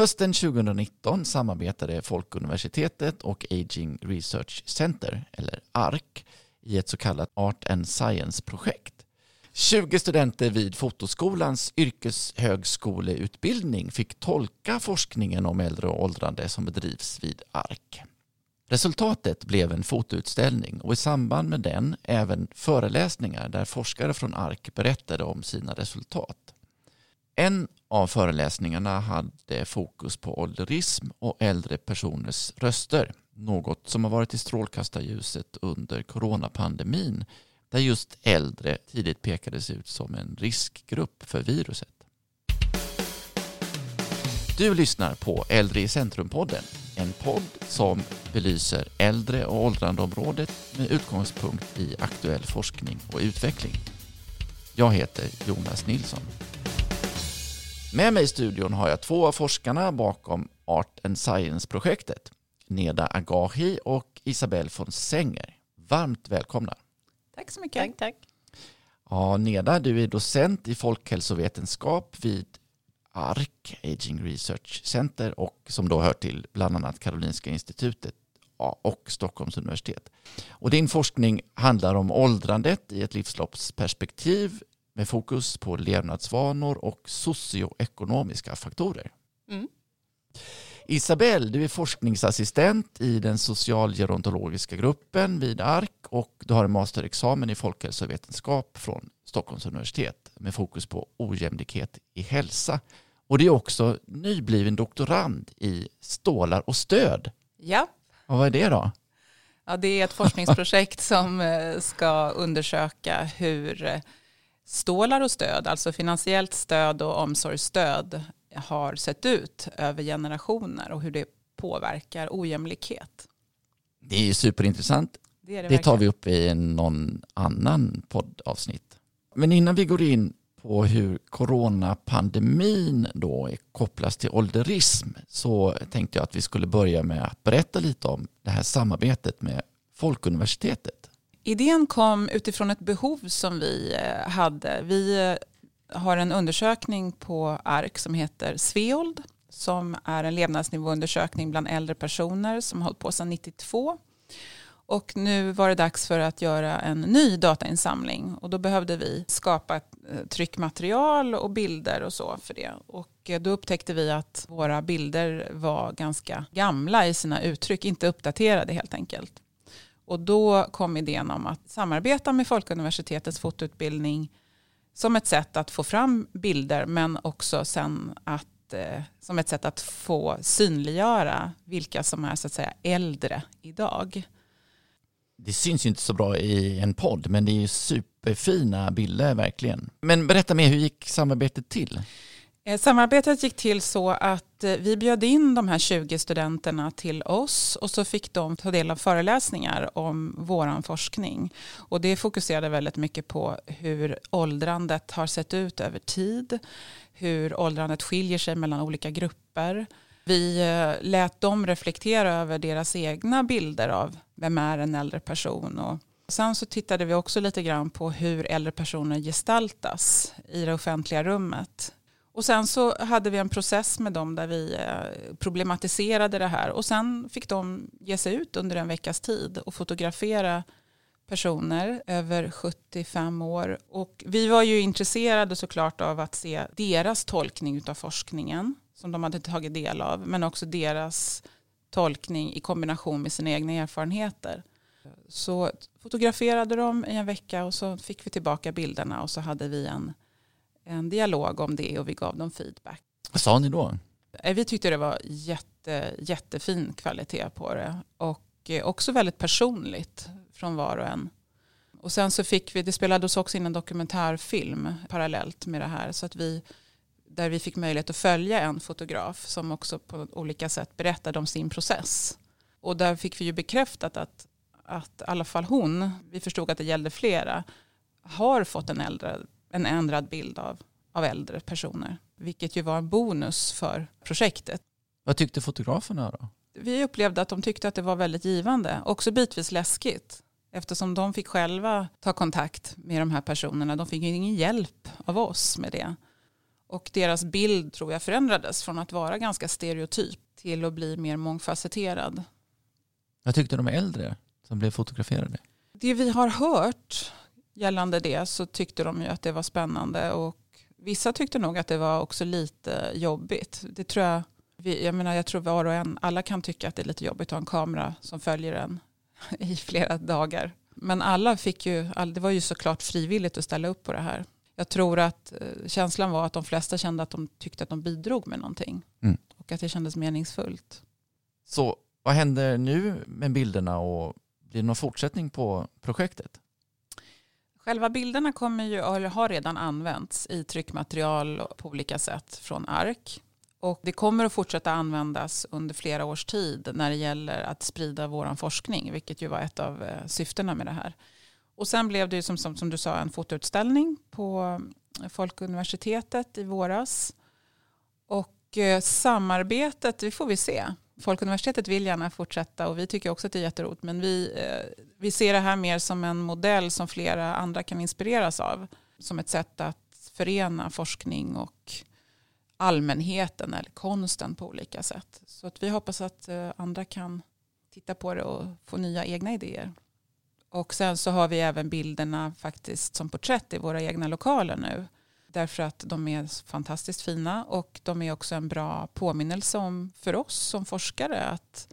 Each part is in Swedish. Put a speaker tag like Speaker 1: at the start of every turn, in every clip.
Speaker 1: Hösten 2019 samarbetade Folkuniversitetet och Aging Research Center, eller ARC, i ett så kallat Art and Science-projekt. 20 studenter vid Fotoskolans yrkeshögskoleutbildning fick tolka forskningen om äldre och åldrande som bedrivs vid ARK. Resultatet blev en fotoutställning och i samband med den även föreläsningar där forskare från ARK berättade om sina resultat. En av föreläsningarna hade fokus på ålderism och äldre personers röster, något som har varit i strålkastarljuset under coronapandemin där just äldre tidigt pekades ut som en riskgrupp för viruset. Du lyssnar på Äldre i centrum-podden, en podd som belyser äldre och åldrandeområdet med utgångspunkt i aktuell forskning och utveckling. Jag heter Jonas Nilsson. Med mig i studion har jag två av forskarna bakom Art and Science-projektet, Neda Agahi och Isabelle von Senger. Varmt välkomna.
Speaker 2: Tack så mycket.
Speaker 3: Tack, tack.
Speaker 1: Ja, Neda, du är docent i folkhälsovetenskap vid ARK, Aging Research Center, och som då hör till bland annat Karolinska institutet och Stockholms universitet. Och din forskning handlar om åldrandet i ett livsloppsperspektiv med fokus på levnadsvanor och socioekonomiska faktorer. Mm. Isabelle, du är forskningsassistent i den socialgerontologiska gruppen vid ARK och du har en masterexamen i folkhälsovetenskap från Stockholms universitet med fokus på ojämlikhet i hälsa. Och det är också nybliven doktorand i stålar och stöd.
Speaker 2: Ja.
Speaker 1: Och vad är det då?
Speaker 2: Ja, det är ett forskningsprojekt som eh, ska undersöka hur eh, stålar och stöd, alltså finansiellt stöd och omsorgsstöd, har sett ut över generationer och hur det påverkar ojämlikhet.
Speaker 1: Det är ju superintressant. Det, är det, det tar vi upp i någon annan poddavsnitt. Men innan vi går in på hur coronapandemin då kopplas till ålderism så tänkte jag att vi skulle börja med att berätta lite om det här samarbetet med Folkuniversitetet.
Speaker 2: Idén kom utifrån ett behov som vi eh, hade. Vi eh, har en undersökning på ARK som heter Sveold som är en levnadsnivåundersökning bland äldre personer som har hållit på sedan 92. Och nu var det dags för att göra en ny datainsamling och då behövde vi skapa ett eh, tryckmaterial och bilder och så för det. Och då upptäckte vi att våra bilder var ganska gamla i sina uttryck, inte uppdaterade helt enkelt. Och då kom idén om att samarbeta med Folkuniversitetets fotoutbildning som ett sätt att få fram bilder men också sen att, eh, som ett sätt att få synliggöra vilka som är så att säga äldre idag.
Speaker 1: Det syns ju inte så bra i en podd men det är ju superfina bilder verkligen. Men berätta mer, hur gick samarbetet till?
Speaker 2: Eh, samarbetet gick till så att eh, vi bjöd in de här 20 studenterna till oss och så fick de ta del av föreläsningar om våran forskning. Och det fokuserade väldigt mycket på hur åldrandet har sett ut över tid, hur åldrandet skiljer sig mellan olika grupper. Vi eh, lät dem reflektera över deras egna bilder av vem är en äldre person och Sen så tittade vi också lite grann på hur äldre personer gestaltas i det offentliga rummet. Och sen så hade vi en process med dem där vi eh, problematiserade det här och sen fick de ge sig ut under en veckas tid och fotografera personer över 75 år. Och vi var ju intresserade såklart av att se deras tolkning av forskningen som de hade tagit del av men också deras tolkning i kombination med sina egna erfarenheter. Så fotograferade de i en vecka och så fick vi tillbaka bilderna och så hade vi en en dialog om det och vi gav dem feedback.
Speaker 1: Vad sa ni då?
Speaker 2: Eh, vi tyckte det var jätte, jättefin kvalitet på det och eh, också väldigt personligt från var och en. Och sen så fick vi, det spelades också in en dokumentärfilm parallellt med det här så att vi där vi fick möjlighet att följa en fotograf som också på olika sätt berättade om sin process. Och där fick vi ju bekräftat att, att i alla fall hon, vi förstod att det gällde flera, har fått en äldre en ändrad bild av, av äldre personer. Vilket ju var en bonus för projektet.
Speaker 1: Vad tyckte fotograferna då?
Speaker 2: Vi upplevde att de tyckte att det var väldigt givande. Också bitvis läskigt. Eftersom de fick själva ta kontakt med de här personerna. De fick ju ingen hjälp av oss med det. Och deras bild tror jag förändrades från att vara ganska stereotyp till att bli mer mångfacetterad.
Speaker 1: Vad tyckte de äldre som blev fotograferade?
Speaker 2: Det vi har hört gällande det så tyckte de ju att det var spännande och vissa tyckte nog att det var också lite jobbigt. Det tror jag, jag menar jag tror var och en, alla kan tycka att det är lite jobbigt att ha en kamera som följer en i flera dagar. Men alla fick ju, det var ju såklart frivilligt att ställa upp på det här. Jag tror att eh, känslan var att de flesta kände att de tyckte att de bidrog med någonting. Mm. Och att det kändes meningsfullt.
Speaker 1: Så vad händer nu med bilderna och blir det någon fortsättning på projektet?
Speaker 2: Själva bilderna kommer ju, eller har redan använts i tryckmaterial på olika sätt från ARK. Och det kommer att fortsätta användas under flera års tid när det gäller att sprida vår forskning, vilket ju var ett av eh, syftena med det här. Och sen blev det ju som, som, som du sa en fotoutställning på eh, Folkuniversitetet i våras. Och eh, samarbetet, det får vi se. Folkuniversitetet vill gärna fortsätta och vi tycker också att det är jätteroligt. Men vi, eh, vi ser det här mer som en modell som flera andra kan inspireras av. Som ett sätt att förena forskning och allmänheten eller konsten på olika sätt. Så att vi hoppas att eh, andra kan titta på det och få nya egna idéer. Och sen så har vi även bilderna faktiskt som porträtt i våra egna lokaler nu. Därför att de är fantastiskt fina och de är också en bra påminnelse om för oss som forskare att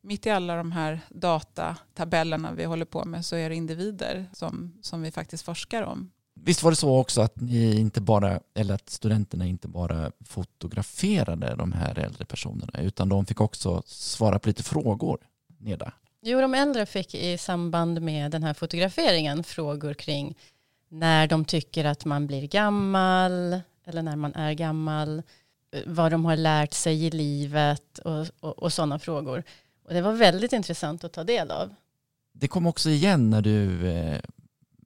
Speaker 2: mitt i alla de här datatabellerna vi håller på med så är det individer som, som vi faktiskt forskar om.
Speaker 1: Visst var det så också att ni inte bara, eller att studenterna inte bara fotograferade de här äldre personerna utan de fick också svara på lite frågor, Neda?
Speaker 3: Jo, de äldre fick i samband med den här fotograferingen frågor kring när de tycker att man blir gammal eller när man är gammal, eh, vad de har lärt sig i livet och, och, och sådana frågor. Och det var väldigt intressant att ta del av.
Speaker 1: Det kom också igen när du, eh,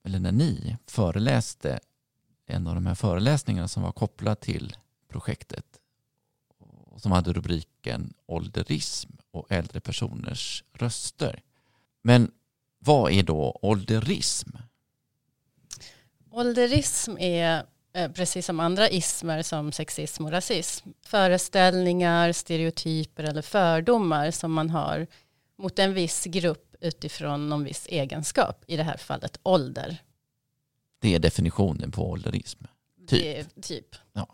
Speaker 1: eller när ni föreläste en av de här föreläsningarna som var kopplad till projektet som hade rubriken ålderism och äldre personers röster. Men vad är då ålderism?
Speaker 3: Ålderism är eh, precis som andra ismer som sexism och rasism. Föreställningar, stereotyper eller fördomar som man har mot en viss grupp utifrån någon viss egenskap, i det här fallet ålder.
Speaker 1: Det är definitionen på ålderism? Typ.
Speaker 3: Det är typ. Ja.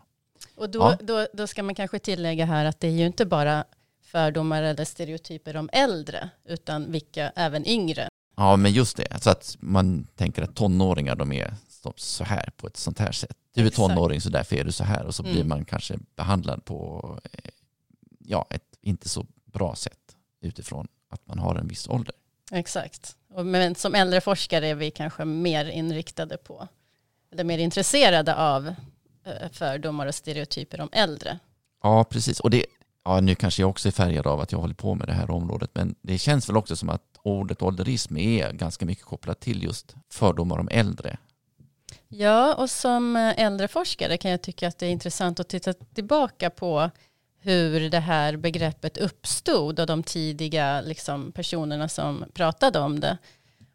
Speaker 3: Och då, ja. då, då ska man kanske tillägga här att det är ju inte bara fördomar eller stereotyper om äldre, utan vilka även yngre.
Speaker 1: Ja, men just det. Så att man tänker att tonåringar, de är så här på ett sånt här sätt. Du är tonåring så därför är du så här och så mm. blir man kanske behandlad på eh, ja, ett inte så bra sätt utifrån att man har en viss ålder.
Speaker 3: Exakt. Men som äldre forskare är vi kanske mer inriktade på, eller mer intresserade av eh, fördomar och stereotyper om äldre.
Speaker 1: Ja, precis. Och det, ja, nu kanske jag också är färgad av att jag håller på med det här området, men det känns väl också som att ordet ålderism är ganska mycket kopplat till just fördomar om äldre.
Speaker 3: Ja, och som eh, äldre forskare kan jag tycka att det är intressant att titta tillbaka på hur det här begreppet uppstod och de tidiga liksom, personerna som pratade om det.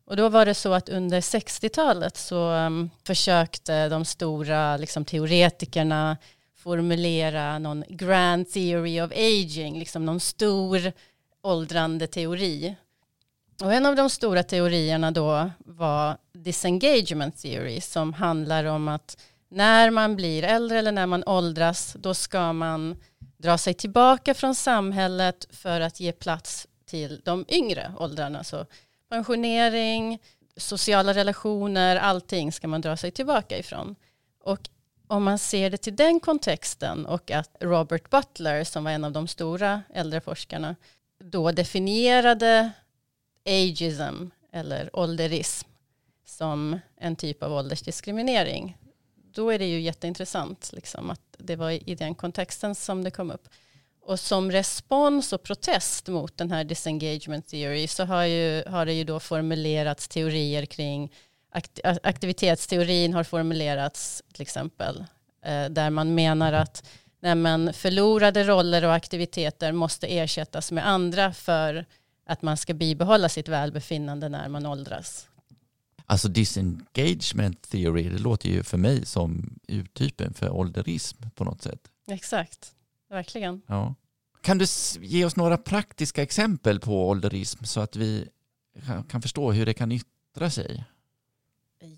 Speaker 3: Och då var det så att under 60-talet så um, försökte de stora liksom, teoretikerna formulera någon grand theory of aging, liksom någon stor åldrande teori. Och en av de stora teorierna då var disengagement theory som handlar om att när man blir äldre eller när man åldras då ska man dra sig tillbaka från samhället för att ge plats till de yngre åldrarna. Så pensionering, sociala relationer, allting ska man dra sig tillbaka ifrån. Och om man ser det till den kontexten och att Robert Butler som var en av de stora äldreforskarna då definierade ageism eller ålderism som en typ av åldersdiskriminering. Då är det ju jätteintressant liksom, att det var i den kontexten som det kom upp. Och som respons och protest mot den här disengagement theory så har, ju, har det ju då formulerats teorier kring aktivitetsteorin har formulerats till exempel eh, där man menar att nej förlorade roller och aktiviteter måste ersättas med andra för att man ska bibehålla sitt välbefinnande när man åldras.
Speaker 1: Alltså disengagement theory, det låter ju för mig som urtypen för ålderism på något sätt.
Speaker 3: Exakt, verkligen.
Speaker 1: Ja. Kan du ge oss några praktiska exempel på ålderism så att vi kan förstå hur det kan yttra sig?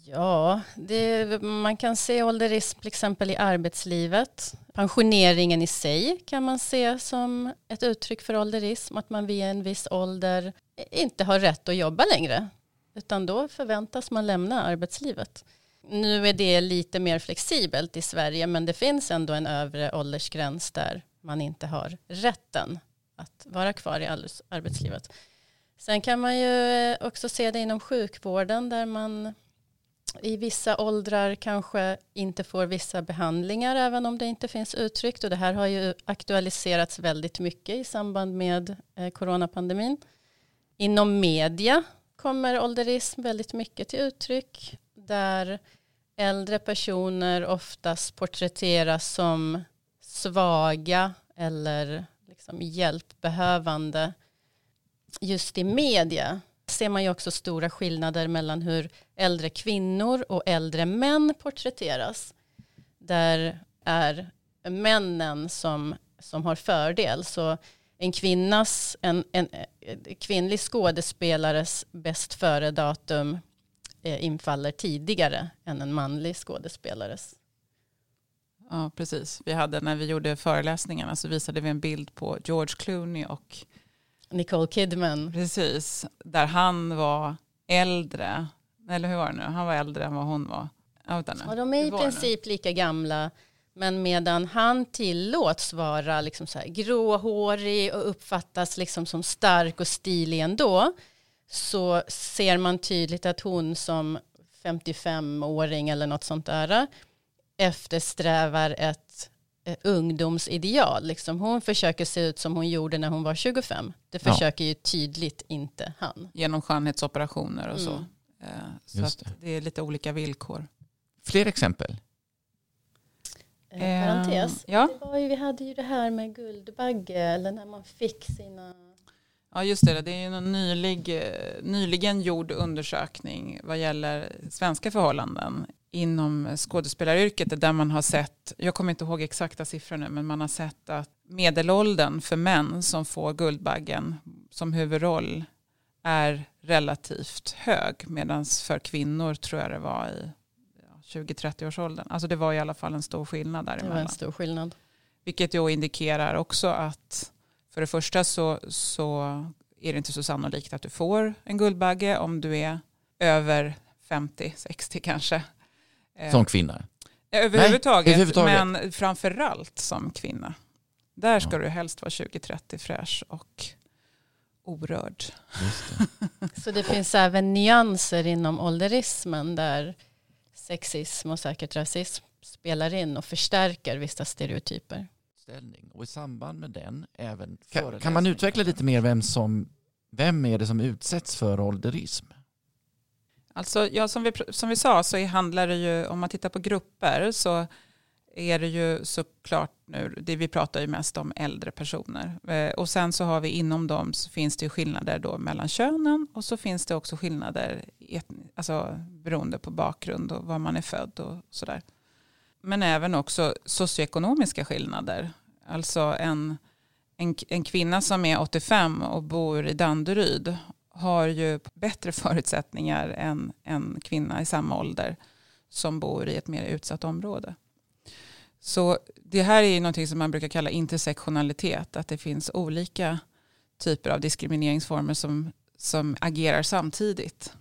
Speaker 3: Ja, det, man kan se ålderism till exempel i arbetslivet. Pensioneringen i sig kan man se som ett uttryck för ålderism. Att man vid en viss ålder inte har rätt att jobba längre. Utan då förväntas man lämna arbetslivet. Nu är det lite mer flexibelt i Sverige men det finns ändå en övre åldersgräns där man inte har rätten att vara kvar i arbetslivet. Sen kan man ju också se det inom sjukvården där man i vissa åldrar kanske inte får vissa behandlingar även om det inte finns uttryckt och det här har ju aktualiserats väldigt mycket i samband med eh, coronapandemin. Inom media kommer ålderism väldigt mycket till uttryck där äldre personer oftast porträtteras som svaga eller liksom hjälpbehövande just i media ser man ju också stora skillnader mellan hur äldre kvinnor och äldre män porträtteras. Där är männen som, som har fördel. Så en kvinnas, en, en, en kvinnlig skådespelares bäst före-datum eh, infaller tidigare än en manlig skådespelares.
Speaker 2: Ja, precis. Vi hade när vi gjorde föreläsningarna så visade vi en bild på George Clooney och
Speaker 3: Nicole Kidman.
Speaker 2: Precis, där han var äldre. Eller hur var det nu? Han var äldre än vad hon var.
Speaker 3: Ja de är i princip lika gamla. Men medan han tillåts vara liksom så här gråhårig och uppfattas liksom som stark och stilig ändå så ser man tydligt att hon som 55-åring eller något sånt där eftersträvar ett ungdomsideal. Liksom hon försöker se ut som hon gjorde när hon var 25. Det försöker ja. ju tydligt inte han.
Speaker 2: Genom skönhetsoperationer och mm. så. Eh, så Just det. det är lite olika villkor.
Speaker 1: Fler exempel?
Speaker 3: Eh, parentes. Ja. Det var ju, vi hade ju det här med Guldbagge, eller när man fick sina...
Speaker 2: Ja, just det. Det är ju en nylig, eh, nyligen gjord undersökning vad gäller svenska förhållanden inom skådespelaryrket där man har sett, jag kommer inte ihåg exakta siffror nu, men man har sett att medelåldern för män som får Guldbaggen som huvudroll är relativt hög medan för kvinnor tror jag det var i 20-30 års åldern. Alltså det var i alla fall en stor skillnad däremellan.
Speaker 3: Det var en stor skillnad.
Speaker 2: Vilket då indikerar också att för det första så, så är det inte så sannolikt att du får en Guldbagge om du är över 50-60 kanske.
Speaker 1: Eh, som kvinna?
Speaker 2: Överhuvudtaget, Nej, överhuvudtaget. men framförallt som kvinna. Där ska ja. du helst vara 20-30 fräsch och orörd.
Speaker 3: Det. Så det finns även nyanser inom ålderismen där sexism och säkert rasism spelar in och förstärker vissa stereotyper.
Speaker 1: Och i samband med den även kan, kan man utveckla lite mer vem som vem är det som utsätts för ålderism?
Speaker 2: Alltså, ja, som, vi, som vi sa så handlar det ju, om man tittar på grupper så är det ju såklart nu, det vi pratar ju mest om äldre personer. Eh, och sen så har vi inom dem så finns det skillnader då mellan könen och så finns det också skillnader alltså, beroende på bakgrund och var man är född och sådär. Men även också socioekonomiska skillnader. Alltså en, en, en kvinna som är 85 och bor i Danderyd har ju bättre förutsättningar än en kvinna i samma ålder som bor i ett mer utsatt område. Så det här är ju någonting som man brukar kalla intersektionalitet, att det finns olika typer av diskrimineringsformer som, som agerar samtidigt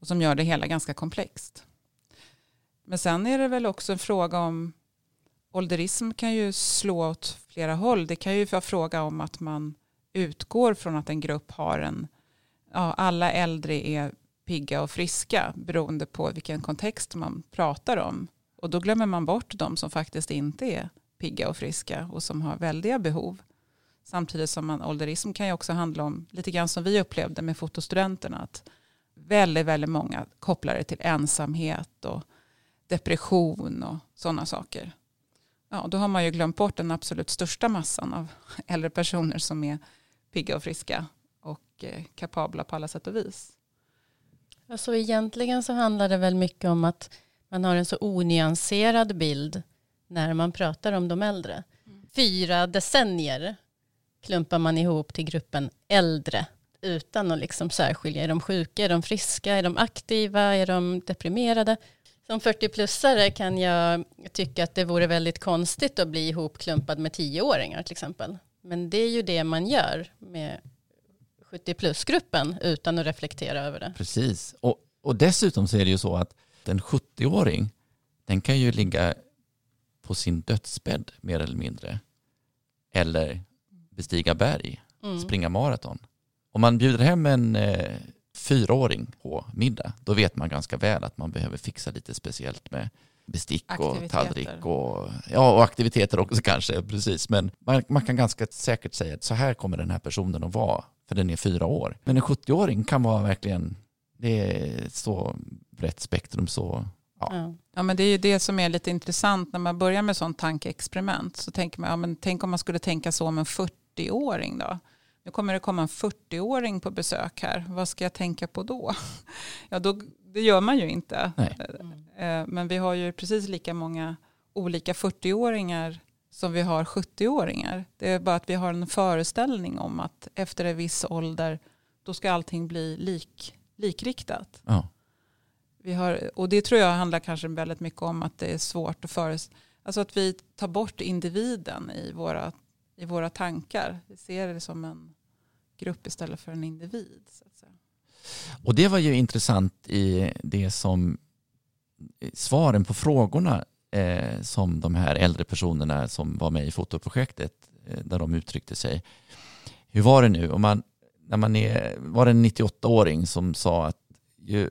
Speaker 2: och som gör det hela ganska komplext. Men sen är det väl också en fråga om ålderism kan ju slå åt flera håll. Det kan ju vara fråga om att man utgår från att en grupp har en ja, alla äldre är pigga och friska beroende på vilken kontext man pratar om. Och då glömmer man bort de som faktiskt inte är pigga och friska och som har väldiga behov. Samtidigt som man, ålderism kan ju också handla om, lite grann som vi upplevde med fotostudenterna, att väldigt, väldigt många kopplar det till ensamhet och depression och sådana saker. Ja, då har man ju glömt bort den absolut största massan av äldre personer som är pigga och friska och kapabla på alla sätt och vis.
Speaker 3: Alltså egentligen så handlar det väl mycket om att man har en så onyanserad bild när man pratar om de äldre. Fyra decennier klumpar man ihop till gruppen äldre utan att liksom särskilja. Är de sjuka, är de friska, är de aktiva, är de deprimerade? Som 40-plussare kan jag tycka att det vore väldigt konstigt att bli ihopklumpad med 10-åringar till exempel. Men det är ju det man gör med 70-plus-gruppen utan att reflektera över det.
Speaker 1: Precis. Och, och dessutom så är det ju så att en 70-åring, den kan ju ligga på sin dödsbädd mer eller mindre. Eller bestiga berg, mm. springa maraton. Om man bjuder hem en eh, fyraåring på middag, då vet man ganska väl att man behöver fixa lite speciellt med bestick och tallrik och, ja, och aktiviteter också kanske. Precis. Men man, man, kan ganska säkert säga att så här kommer den här personen att vara, för den är fyra år. Men en 70-åring kan vara verkligen, det är så brett spektrum så
Speaker 2: Ja. ja, men det är ju det som är lite intressant när man börjar med sånt tankeexperiment. Så tänker man, ja, men tänk om man skulle tänka så om en 40-åring då? Nu kommer det komma en 40-åring på besök här. Vad ska jag tänka på då? Ja, då, det gör man ju inte. Mm. Men vi har ju precis lika många olika 40-åringar som vi har 70-åringar. Det är bara att vi har en föreställning om att efter en viss ålder då ska allting bli lik, likriktat. Ja. Vi har, och det tror jag handlar kanske väldigt mycket om att det är svårt att föreställa. Alltså att vi tar bort individen i våra, i våra tankar. Vi ser det som en grupp istället för en individ. Så att säga.
Speaker 1: Och det var ju intressant i det som svaren på frågorna eh, som de här äldre personerna som var med i fotoprojektet eh, där de uttryckte sig. Hur var det nu? Om man, när man är, var det en 98-åring som sa att ju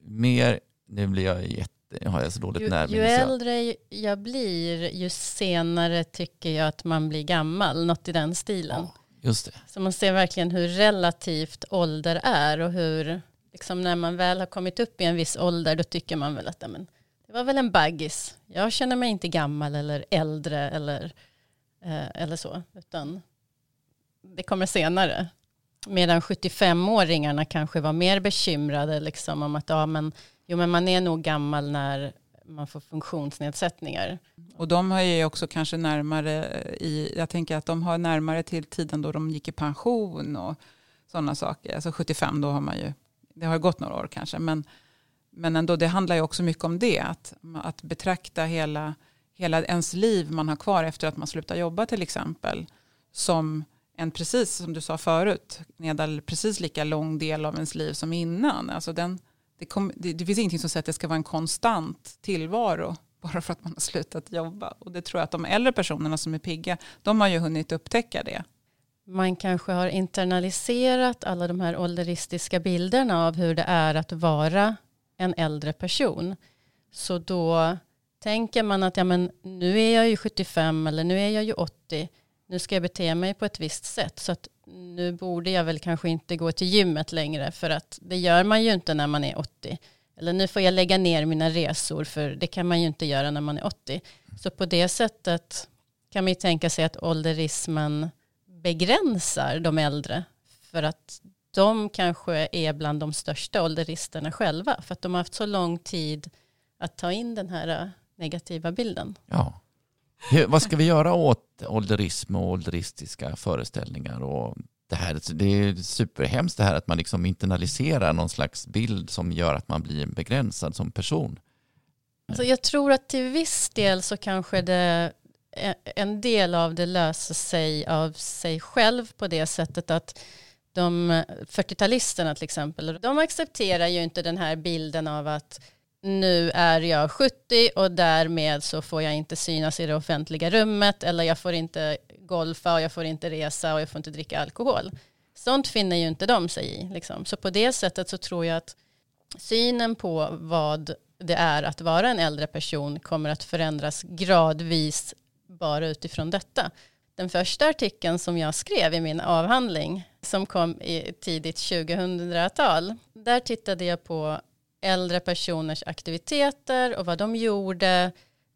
Speaker 1: mer, nu blir jag jätte, har jag så dåligt
Speaker 3: närminne. Ju äldre jag blir, ju senare tycker jag att man blir gammal, något i den stilen. Ja,
Speaker 1: just det.
Speaker 3: Så man ser verkligen hur relativt ålder är och hur, liksom när man väl har kommit upp i en viss ålder, då tycker man väl att men, det var väl en baggis. Jag känner mig inte gammal eller äldre eller, eh, eller så, utan det kommer senare. Medan 75-åringarna kanske var mer bekymrade liksom om att ja, men, jo, men man är nog gammal när man får funktionsnedsättningar.
Speaker 2: Och de har ju också kanske närmare eh, i, jag tänker att de har närmare till tiden då de gick i pension och sådana saker. Alltså 75 då har man ju, det har gått några år kanske, men, men ändå det handlar ju också mycket om det, att, att betrakta hela, hela ens liv man har kvar efter att man slutar jobba till exempel som en precis som du sa förut, Nedal, precis lika lång del av ens liv som innan. Alltså den, det, kom, det, det finns ingenting som säger att det ska vara en konstant tillvaro bara för att man har slutat jobba. Och det tror jag att de äldre personerna som är pigga, de har ju hunnit upptäcka det.
Speaker 3: Man kanske har internaliserat alla de här ålderistiska bilderna av hur det är att vara en äldre person. Så då tänker man att ja, men nu är jag ju 75 eller nu är jag ju 80 nu ska jag bete mig på ett visst sätt. Så att nu borde jag väl kanske inte gå till gymmet längre för att det gör man ju inte när man är 80. Eller nu får jag lägga ner mina resor för det kan man ju inte göra när man är 80. Så på det sättet kan man ju tänka sig att ålderismen begränsar de äldre. För att de kanske är bland de största ålderisterna själva. För att de har haft så lång tid att ta in den här negativa bilden.
Speaker 1: Ja, vad ska vi göra åt ålderism och ålderistiska föreställningar? Och det, här, det är superhemskt det här att man liksom internaliserar någon slags bild som gör att man blir begränsad som person.
Speaker 3: Alltså jag tror att till viss del så kanske det en del av det löser sig av sig själv på det sättet att de 40-talisterna till exempel, de accepterar ju inte den här bilden av att nu är jag 70 och därmed så får jag inte synas i det offentliga rummet eller jag får inte golfa och jag får inte resa och jag får inte dricka alkohol. Sånt finner ju inte de sig i. Liksom. Så på det sättet så tror jag att synen på vad det är att vara en äldre person kommer att förändras gradvis bara utifrån detta. Den första artikeln som jag skrev i min avhandling som kom i tidigt 2000-tal, där tittade jag på äldre personers aktiviteter och vad de gjorde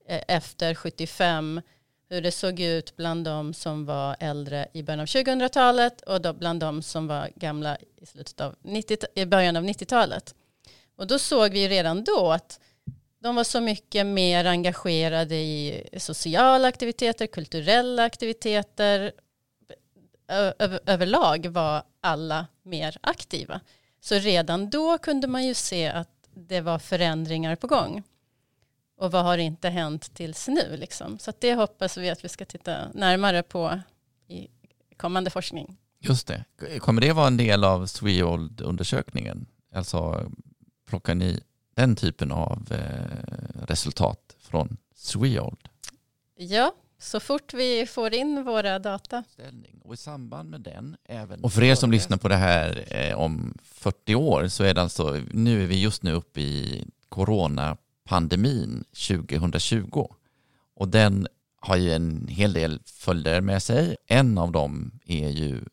Speaker 3: eh, efter 75, hur det såg ut bland de som var äldre i början av 2000-talet och då bland de som var gamla i, slutet av 90, i början av 90-talet. Och då såg vi redan då att de var så mycket mer engagerade i sociala aktiviteter, kulturella aktiviteter. Över, överlag var alla mer aktiva. Så redan då kunde man ju se att det var förändringar på gång. Och vad har inte hänt tills nu? Liksom? Så det hoppas vi att vi ska titta närmare på i kommande forskning.
Speaker 1: Just det. Kommer det vara en del av Sweold-undersökningen? Alltså plockar ni den typen av eh, resultat från Sweold?
Speaker 3: Ja, så fort vi får in våra data.
Speaker 1: Och i samband med den även... Och för er som lyssnar på det här eh, om 40 år så är det alltså, nu är vi just nu uppe i coronapandemin 2020. Och den har ju en hel del följder med sig. En av dem är ju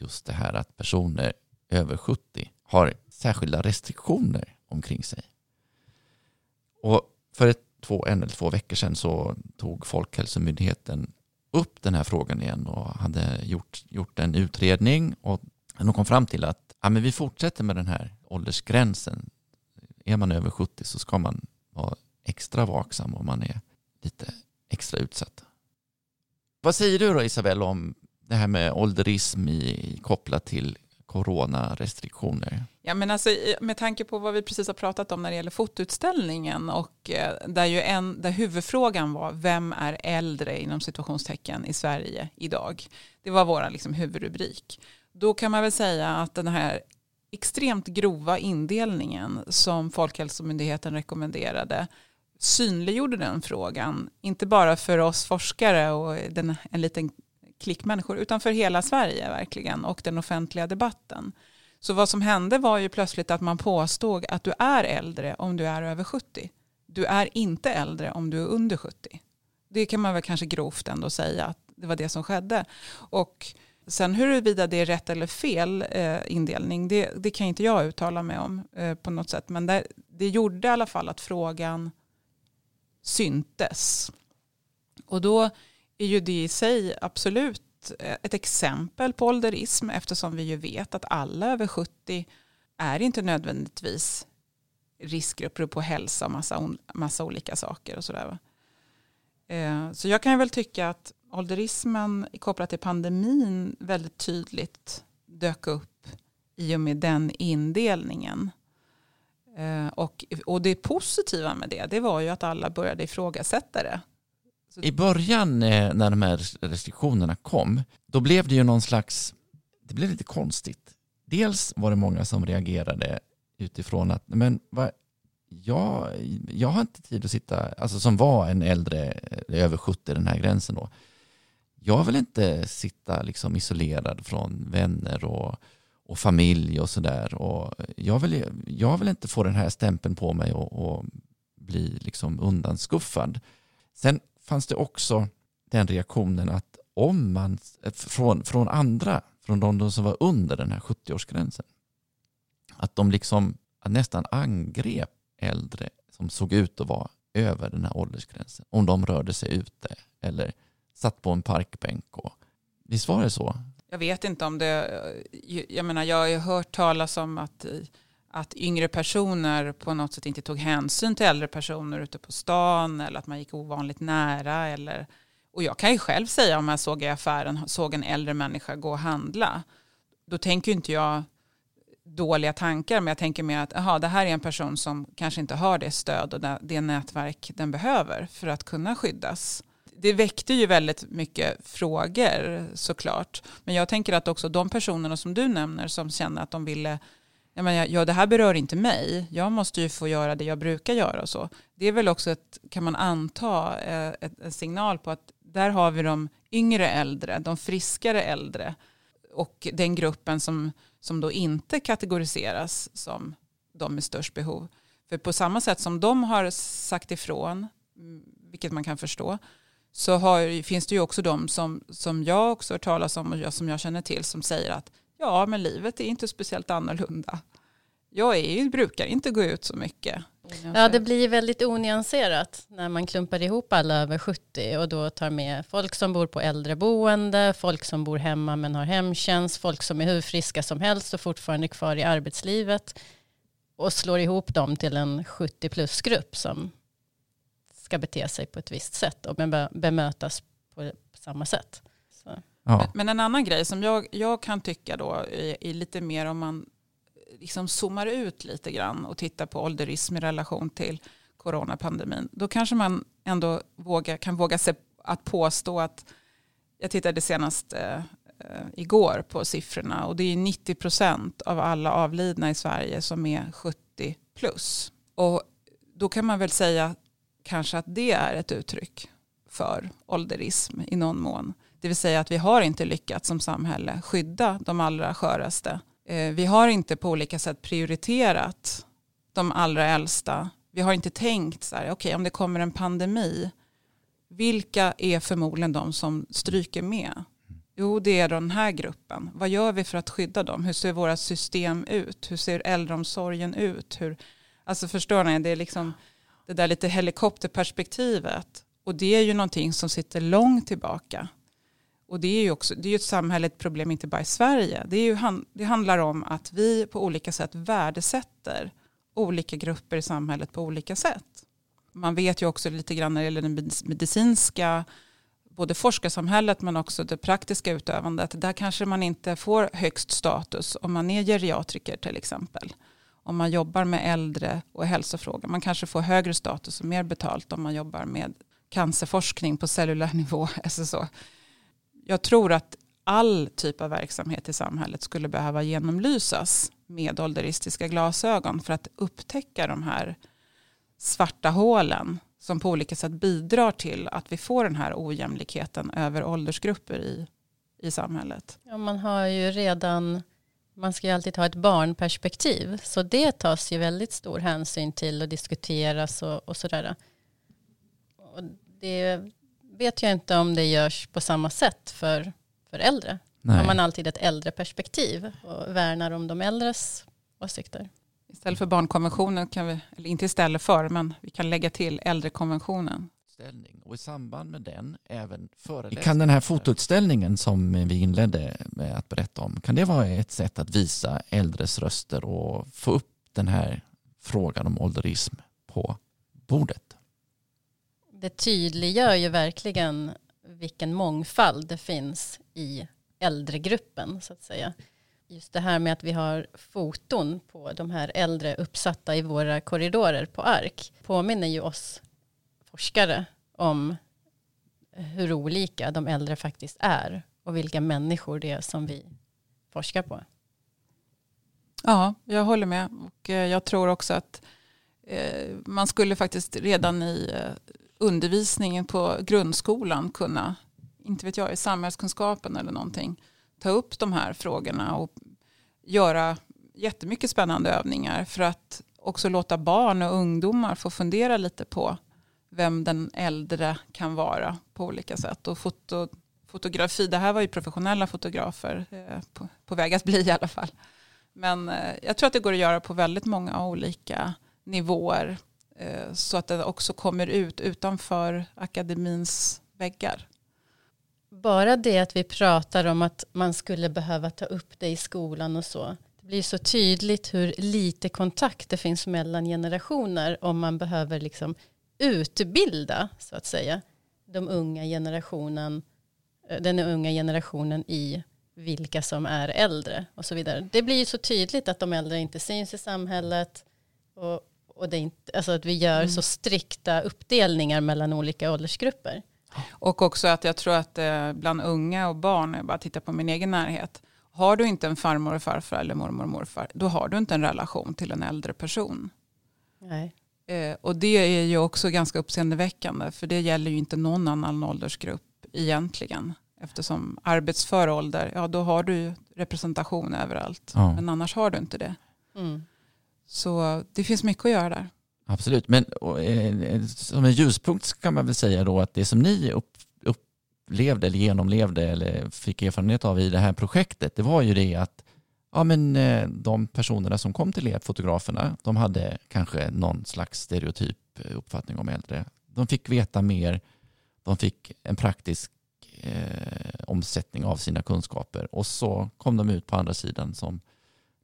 Speaker 1: just det här att personer över 70 har särskilda restriktioner omkring sig. Och för ett, två, en eller två veckor sedan så tog Folkhälsomyndigheten upp den här frågan igen och hade gjort, gjort en utredning och de kom fram till att ja, men vi fortsätter med den här åldersgränsen. Är man över 70 så ska man vara extra vaksam om man är lite extra utsatt. Vad säger du då Isabelle om det här med ålderism i, kopplat till coronarestriktioner?
Speaker 2: Ja, men alltså, med tanke på vad vi precis har pratat om när det gäller fotoutställningen och eh, där, ju en, där huvudfrågan var vem är äldre inom situationstecken i Sverige idag? Det var vår liksom, huvudrubrik. Då kan man väl säga att den här extremt grova indelningen som Folkhälsomyndigheten rekommenderade synliggjorde den frågan, inte bara för oss forskare och den, en liten klick människor, utan för hela Sverige verkligen och den offentliga debatten. Så vad som hände var ju plötsligt att man påstod att du är äldre om du är över 70. Du är inte äldre om du är under 70. Det kan man väl kanske grovt ändå säga att det var det som skedde. Och sen huruvida det är rätt eller fel eh, indelning, det, det, kan inte jag uttala mig om eh, på något sätt. Men det, det gjorde i alla fall att frågan syntes. Och då är ju det i sig absolut ett exempel på ålderism eftersom vi ju vet att alla över 70 är inte nödvändigtvis riskgrupper på hälsa och massa, massa olika saker och sådär. Eh, så jag kan väl tycka att ålderismen kopplat till pandemin väldigt tydligt dök upp i och med den indelningen. Eh, och, och det positiva med det, det var ju att alla började ifrågasätta det.
Speaker 1: I början eh, när de här restriktionerna kom, då blev det ju någon slags, det blev lite konstigt. Dels var det många som reagerade utifrån att, men vad, jag, jag har inte tid att sitta, alltså som var en äldre, eh, över 70 den här gränsen då. Jag vill inte sitta liksom isolerad från vänner och, och familj och sådär. Jag vill, jag vill inte få den här stämpeln på mig och, och bli liksom undanskuffad. Sen fanns det också den reaktionen att om man, från, från andra, från de som var under den här 70-årsgränsen, att de liksom nästan angrep äldre som såg ut att vara över den här åldersgränsen. Om de rörde sig ute eller satt på en parkbänk. Och, visst var det så?
Speaker 2: Jag vet inte om det, jag menar jag har ju hört talas om att att yngre personer på något sätt inte tog hänsyn till äldre personer ute på stan eller att man gick ovanligt nära. Eller, och jag kan ju själv säga om jag såg i affären, såg en äldre människa gå och handla, då tänker inte jag dåliga tankar, men jag tänker mer att aha, det här är en person som kanske inte har det stöd och det, det nätverk den behöver för att kunna skyddas. Det väckte ju väldigt mycket frågor såklart. Men jag tänker att också de personerna som du nämner som känner att de ville ja, menar, ja, det här berör inte mig. Jag måste ju få göra det jag brukar göra och så. Det är väl också ett, kan man anta, eh, ett, en signal på att där har vi de yngre äldre, de friskare äldre och den gruppen som, som då inte kategoriseras som de med störst behov. För på samma sätt som de har sagt ifrån, mm, vilket man kan förstå, så har, finns det ju också de som, som jag också har talat om och jag, som jag känner till som säger att ja, men livet är inte speciellt annorlunda. Jag är, brukar inte gå ut så mycket.
Speaker 3: Ja, det blir väldigt onyanserat när man klumpar ihop alla över 70 och då tar med folk som bor på äldreboende, folk som bor hemma men har hemtjänst, folk som är hur friska som helst och fortfarande kvar i arbetslivet. och slår ihop dem till en 70 plus-grupp som ska bete sig på ett visst sätt och bemötas på samma sätt.
Speaker 2: Ja. Men, men, en annan grej som jag, jag kan tycka då är, är, lite mer om man liksom zoomar ut lite grann och tittar på ålderism i relation till coronapandemin. Då kanske man ändå våga, kan våga sig att påstå att jag tittade senast eh, eh igår på siffrorna och det är 90 procent av alla avlidna i Sverige som är 70 plus. Och då kan man väl säga kanske att det är ett uttryck för ålderism i någon mån. Det vill säga att vi har inte lyckats som samhälle skydda de allra sköraste. Eh, vi har inte på olika sätt prioriterat de allra äldsta. Vi har inte tänkt så här, okej okay, om det kommer en pandemi, vilka är förmodligen de som stryker med? Jo, det är den här gruppen. Vad gör vi för att skydda dem? Hur ser våra system ut? Hur ser äldreomsorgen ut? Hur, alltså förstår ni, det är liksom det där lite helikopterperspektivet. Och det är ju någonting som sitter långt tillbaka. Och det är ju också det är ett samhälleligt problem, inte bara i Sverige. Det, är ju, det handlar om att vi på olika sätt värdesätter olika grupper i samhället på olika sätt. Man vet ju också lite grann när det gäller den medicinska, både forskarsamhället men också det praktiska utövandet. Där kanske man inte får högst status om man är geriatriker till exempel. Om man jobbar med äldre och hälsofrågor. Man kanske får högre status och mer betalt om man jobbar med cancerforskning på cellulär nivå. Alltså jag tror att all typ av verksamhet i samhället skulle behöva genomlysas med ålderistiska glasögon för att upptäcka de här svarta hålen som på olika sätt bidrar till att vi får den här ojämlikheten över åldersgrupper i, i samhället.
Speaker 3: Ja, man har ju redan, man ska ju alltid ha ett barnperspektiv, så det tas ju väldigt stor hänsyn till och diskuteras och, och sådär. Och det vet jag inte om det görs på samma sätt för, för äldre. Nej. Har man alltid ett äldre perspektiv och värnar om de äldres åsikter.
Speaker 2: Istället för barnkonventionen kan vi, eller inte istället för, men vi kan lägga till äldrekonventionen.
Speaker 1: Och i samband med den även Kan den här fotoutställningen som vi inledde med att berätta om, kan det vara ett sätt att visa äldres röster och få upp den här frågan om ålderism på bordet?
Speaker 3: Det tydliggör ju verkligen vilken mångfald det finns i äldregruppen så att säga just det här med att vi har foton på de här äldre uppsatta i våra korridorer på ARK påminner ju oss forskare om hur olika de äldre faktiskt är och vilka människor det är som vi forskar på.
Speaker 2: Ja, jag håller med och eh, jag tror också att eh, man skulle faktiskt redan i eh, undervisningen på grundskolan kunna, inte vet jag, i samhällskunskapen eller någonting, ta upp de här frågorna och göra jättemycket spännande övningar för att också låta barn och ungdomar få fundera lite på vem den äldre kan vara på olika sätt. Och foto, fotografi, det här var ju professionella fotografer, eh, på, på, väg att bli i alla fall. Men eh, jag tror att det går att göra på väldigt många olika nivåer Eh, så att den också kommer ut utanför akademins väggar
Speaker 3: bara det att vi pratar om att man skulle behöva ta upp det i skolan och så. Det blir så tydligt hur lite kontakt det finns mellan generationer om man behöver liksom utbilda så att säga de unga generationen, eh, den unga generationen i vilka som är äldre och så vidare. Det blir ju så tydligt att de äldre inte syns i samhället och, och det inte, alltså att vi gör mm. så strikta uppdelningar mellan olika åldersgrupper.
Speaker 2: Och också att jag tror att eh, bland unga och barn, jag bara tittar på min egen närhet, har du inte en farmor och farfar eller mormor och morfar, då har du inte en relation till en äldre person.
Speaker 3: Nej.
Speaker 2: Eh, och det är ju också ganska uppseendeväckande, för det gäller ju inte någon annan åldersgrupp egentligen. Eftersom arbetsför ålder, ja då har du representation överallt. Ja. Men annars har du inte det. Mm. Så det finns mycket att göra där.
Speaker 1: Absolut, men eh, som en ljuspunkt kan man väl säga då att det som ni upp, upplevde eller genomlevde eller fick erfarenhet av i det här projektet, det var ju det att ja, men, eh, de personerna som kom till er, fotograferna, de hade kanske någon slags stereotyp uppfattning om äldre. De fick veta mer, de fick en praktisk eh, omsättning av sina kunskaper och så kom de ut på andra sidan som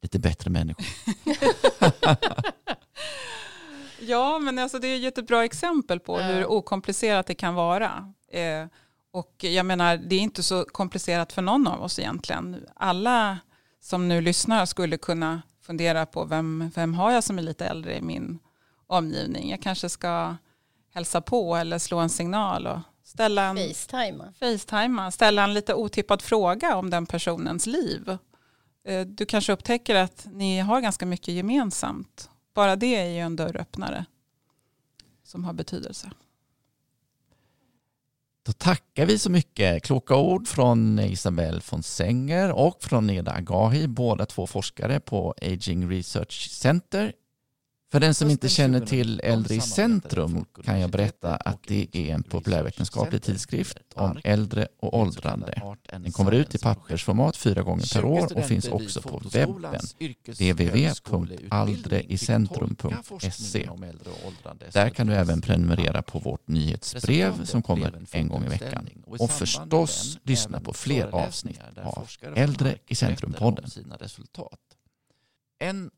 Speaker 1: lite bättre människor.
Speaker 2: Ja, men alltså det är ett bra exempel på
Speaker 3: Ja.
Speaker 2: hur okomplicerat det kan vara. Eh, och jag menar, det är inte så komplicerat för någon av oss egentligen. Alla som nu lyssnar skulle kunna fundera på vem, vem har jag som är lite äldre i min omgivning. Jag kanske ska hälsa på eller slå en signal och ställa en
Speaker 3: Facetima.
Speaker 2: facetima, ställa en lite otippad fråga om den personens liv. Eh, du kanske upptäcker att ni har ganska mycket gemensamt. Bara det är ju en dörröppnare som har betydelse.
Speaker 1: Då tackar vi så mycket. Kloka ord från Isabel von Senger och från Neda Agahi, båda två forskare på Aging Research Center. För den som inte känner till Äldre i centrum kan jag berätta att det är en populärvetenskaplig tidskrift om äldre och åldrande. Den kommer ut i pappersformat fyra gånger per år och finns också på webben www.aldreicentrum.se. Där kan du även prenumerera på vårt nyhetsbrev som kommer en gång i veckan. Och förstås lyssna på fler avsnitt av Äldre i centrum-podden. En